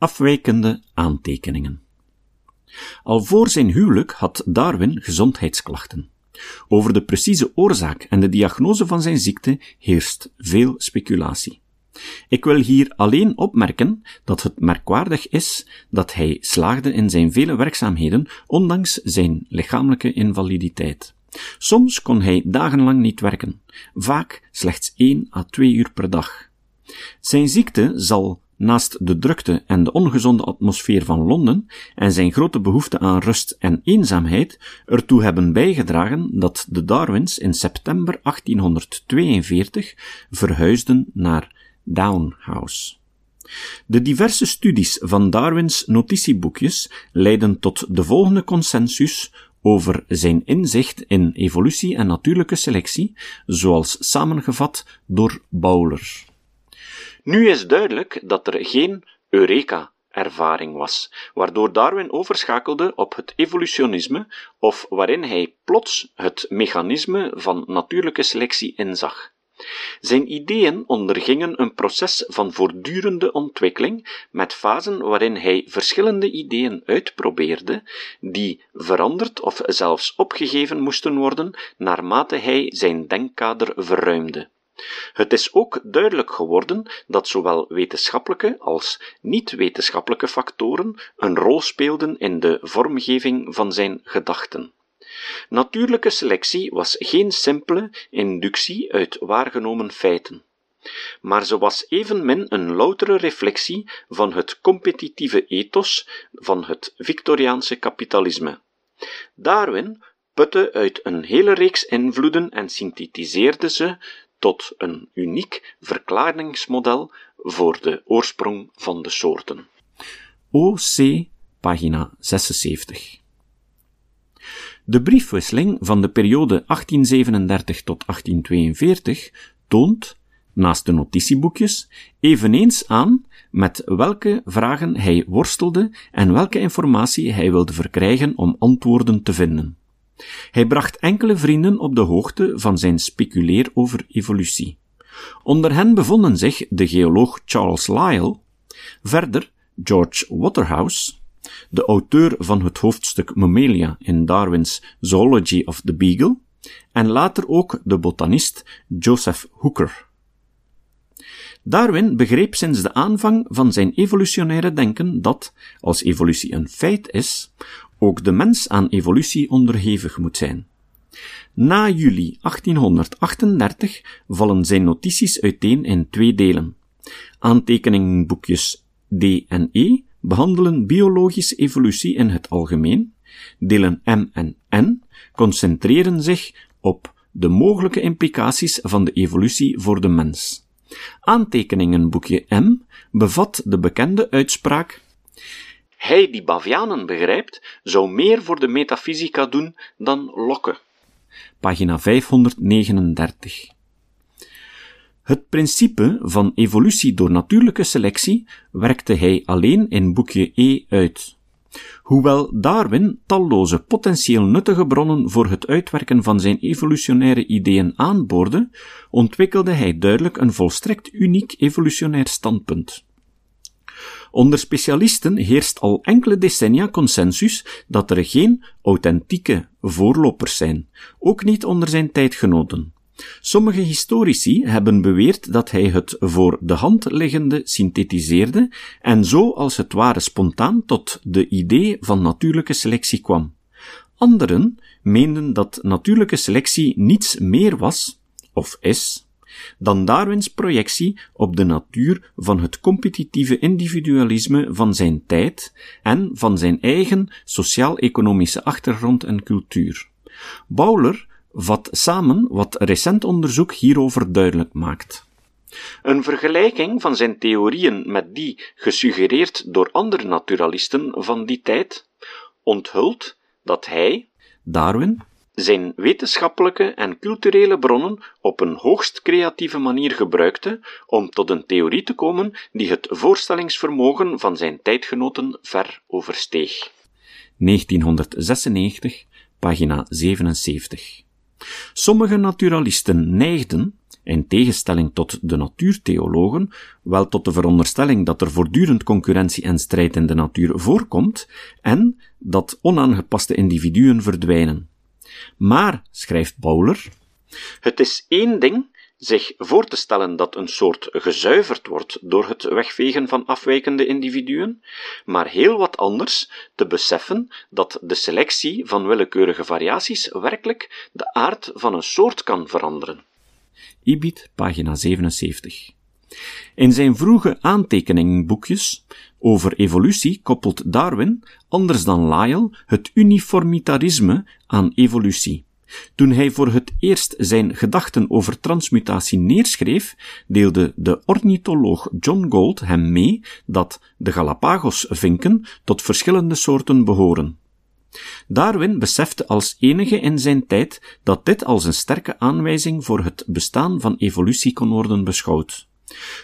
Afwijkende aantekeningen. Al voor zijn huwelijk had Darwin gezondheidsklachten. Over de precieze oorzaak en de diagnose van zijn ziekte heerst veel speculatie. Ik wil hier alleen opmerken dat het merkwaardig is dat hij slaagde in zijn vele werkzaamheden, ondanks zijn lichamelijke invaliditeit. Soms kon hij dagenlang niet werken, vaak slechts één à twee uur per dag. Zijn ziekte zal naast de drukte en de ongezonde atmosfeer van Londen en zijn grote behoefte aan rust en eenzaamheid ertoe hebben bijgedragen dat de Darwins in september 1842 verhuisden naar Down House. De diverse studies van Darwins notitieboekjes leiden tot de volgende consensus over zijn inzicht in evolutie en natuurlijke selectie, zoals samengevat door Bowler. Nu is duidelijk dat er geen Eureka ervaring was, waardoor Darwin overschakelde op het evolutionisme of waarin hij plots het mechanisme van natuurlijke selectie inzag. Zijn ideeën ondergingen een proces van voortdurende ontwikkeling, met fasen waarin hij verschillende ideeën uitprobeerde, die veranderd of zelfs opgegeven moesten worden naarmate hij zijn denkkader verruimde. Het is ook duidelijk geworden dat zowel wetenschappelijke als niet-wetenschappelijke factoren een rol speelden in de vormgeving van zijn gedachten. Natuurlijke selectie was geen simpele inductie uit waargenomen feiten, maar ze was evenmin een loutere reflectie van het competitieve ethos van het Victoriaanse kapitalisme. Darwin putte uit een hele reeks invloeden en synthetiseerde ze tot een uniek verklaringsmodel voor de oorsprong van de soorten. OC, pagina 76. De briefwisseling van de periode 1837 tot 1842 toont, naast de notitieboekjes, eveneens aan met welke vragen hij worstelde en welke informatie hij wilde verkrijgen om antwoorden te vinden. Hij bracht enkele vrienden op de hoogte van zijn speculeer over evolutie. Onder hen bevonden zich de geoloog Charles Lyell, verder George Waterhouse, de auteur van het hoofdstuk Mammalia in Darwin's Zoology of the Beagle, en later ook de botanist Joseph Hooker. Darwin begreep sinds de aanvang van zijn evolutionaire denken dat, als evolutie een feit is, ook de mens aan evolutie onderhevig moet zijn. Na juli 1838 vallen zijn notities uiteen in twee delen. Aantekeningenboekjes D en E behandelen biologische evolutie in het algemeen, delen M en N concentreren zich op de mogelijke implicaties van de evolutie voor de mens. Aantekeningenboekje M bevat de bekende uitspraak hij die Bavianen begrijpt, zou meer voor de metafysica doen dan Locke. Pagina 539. Het principe van evolutie door natuurlijke selectie werkte hij alleen in boekje E uit. Hoewel Darwin talloze potentieel nuttige bronnen voor het uitwerken van zijn evolutionaire ideeën aanboorde, ontwikkelde hij duidelijk een volstrekt uniek evolutionair standpunt. Onder specialisten heerst al enkele decennia consensus dat er geen authentieke voorlopers zijn, ook niet onder zijn tijdgenoten. Sommige historici hebben beweerd dat hij het voor de hand liggende synthetiseerde en zo als het ware spontaan tot de idee van natuurlijke selectie kwam. Anderen meenden dat natuurlijke selectie niets meer was, of is, dan Darwins projectie op de natuur van het competitieve individualisme van zijn tijd en van zijn eigen sociaal-economische achtergrond en cultuur. Bowler vat samen wat recent onderzoek hierover duidelijk maakt. Een vergelijking van zijn theorieën met die gesuggereerd door andere naturalisten van die tijd onthult dat hij, Darwin, zijn wetenschappelijke en culturele bronnen op een hoogst creatieve manier gebruikte om tot een theorie te komen die het voorstellingsvermogen van zijn tijdgenoten ver oversteeg. 1996, pagina 77. Sommige naturalisten neigden, in tegenstelling tot de natuurtheologen, wel tot de veronderstelling dat er voortdurend concurrentie en strijd in de natuur voorkomt en dat onaangepaste individuen verdwijnen. Maar, schrijft Bowler, het is één ding zich voor te stellen dat een soort gezuiverd wordt door het wegvegen van afwijkende individuen, maar heel wat anders te beseffen dat de selectie van willekeurige variaties werkelijk de aard van een soort kan veranderen. Ibid, pagina 77. In zijn vroege aantekeningenboekjes over evolutie koppelt Darwin, anders dan Lyell, het uniformitarisme aan evolutie. Toen hij voor het eerst zijn gedachten over transmutatie neerschreef, deelde de ornitholoog John Gould hem mee dat de Galapagos-vinken tot verschillende soorten behoren. Darwin besefte als enige in zijn tijd dat dit als een sterke aanwijzing voor het bestaan van evolutie kon worden beschouwd.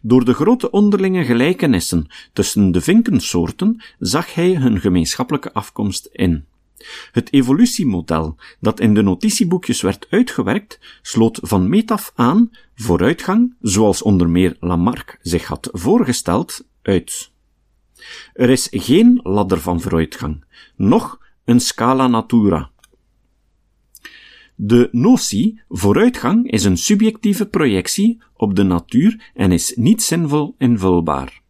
Door de grote onderlinge gelijkenissen tussen de vinkensoorten zag hij hun gemeenschappelijke afkomst in. Het evolutiemodel dat in de notitieboekjes werd uitgewerkt, sloot van meet af aan vooruitgang, zoals onder meer Lamarck zich had voorgesteld, uit. Er is geen ladder van vooruitgang, noch een scala natura. De notie vooruitgang is een subjectieve projectie op de natuur en is niet zinvol invulbaar.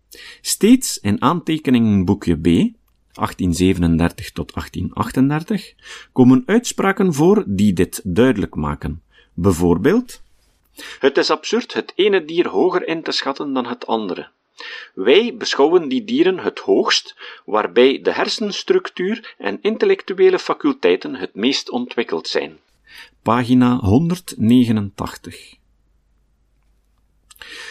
Steeds in aantekeningenboekje B 1837 tot 1838, komen uitspraken voor die dit duidelijk maken. Bijvoorbeeld, het is absurd het ene dier hoger in te schatten dan het andere. Wij beschouwen die dieren het hoogst, waarbij de hersenstructuur en intellectuele faculteiten het meest ontwikkeld zijn. Pagina 189.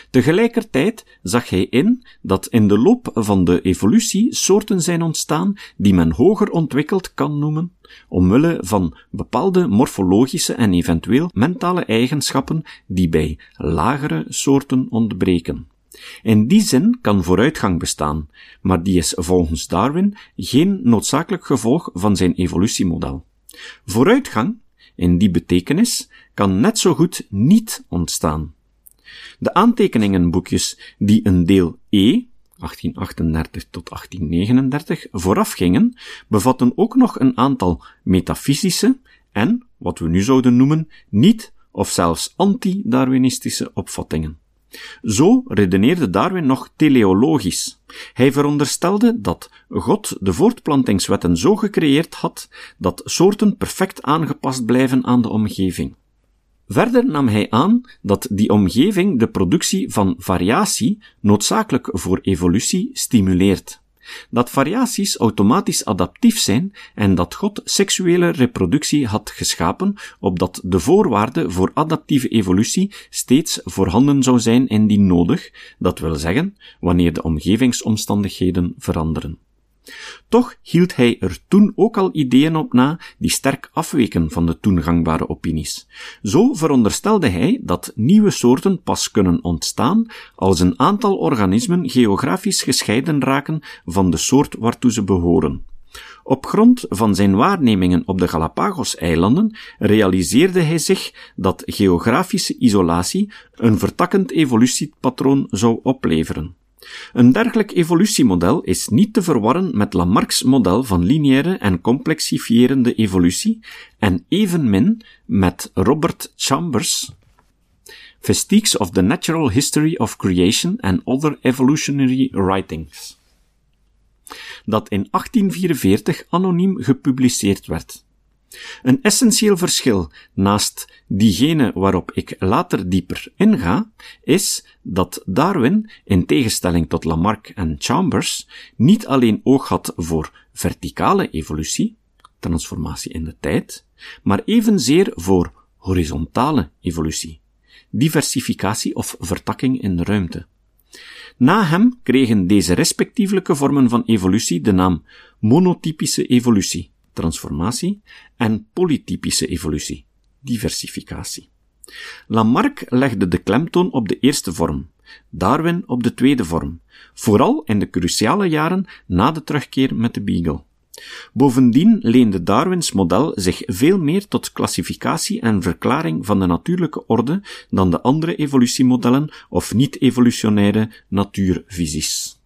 Tegelijkertijd zag hij in dat in de loop van de evolutie soorten zijn ontstaan die men hoger ontwikkeld kan noemen, omwille van bepaalde morfologische en eventueel mentale eigenschappen die bij lagere soorten ontbreken. In die zin kan vooruitgang bestaan, maar die is volgens Darwin geen noodzakelijk gevolg van zijn evolutiemodel. Vooruitgang, in die betekenis, kan net zo goed niet ontstaan. De aantekeningenboekjes die een deel E 1838 tot 1839 voorafgingen, bevatten ook nog een aantal metafysische en, wat we nu zouden noemen, niet of zelfs anti-Darwinistische opvattingen. Zo redeneerde Darwin nog teleologisch. Hij veronderstelde dat God de voortplantingswetten zo gecreëerd had dat soorten perfect aangepast blijven aan de omgeving. Verder nam hij aan dat die omgeving de productie van variatie noodzakelijk voor evolutie stimuleert. Dat variaties automatisch adaptief zijn en dat God seksuele reproductie had geschapen, opdat de voorwaarde voor adaptieve evolutie steeds voorhanden zou zijn indien nodig, dat wil zeggen, wanneer de omgevingsomstandigheden veranderen. Toch hield hij er toen ook al ideeën op na die sterk afweken van de toen gangbare opinies. Zo veronderstelde hij dat nieuwe soorten pas kunnen ontstaan als een aantal organismen geografisch gescheiden raken van de soort waartoe ze behoren. Op grond van zijn waarnemingen op de Galapagos-eilanden realiseerde hij zich dat geografische isolatie een vertakkend evolutiepatroon zou opleveren. Een dergelijk evolutiemodel is niet te verwarren met Lamarck's model van lineaire en complexifierende evolutie en evenmin met Robert Chambers' Vestiges of the Natural History of Creation and Other Evolutionary Writings, dat in 1844 anoniem gepubliceerd werd. Een essentieel verschil naast diegene waarop ik later dieper inga, is dat Darwin, in tegenstelling tot Lamarck en Chambers, niet alleen oog had voor verticale evolutie, transformatie in de tijd, maar evenzeer voor horizontale evolutie, diversificatie of vertakking in de ruimte. Na hem kregen deze respectievelijke vormen van evolutie de naam monotypische evolutie, transformatie, en polytypische evolutie, diversificatie. Lamarck legde de klemtoon op de eerste vorm, Darwin op de tweede vorm, vooral in de cruciale jaren na de terugkeer met de Beagle. Bovendien leende Darwins model zich veel meer tot klassificatie en verklaring van de natuurlijke orde dan de andere evolutiemodellen of niet-evolutionaire natuurvisies.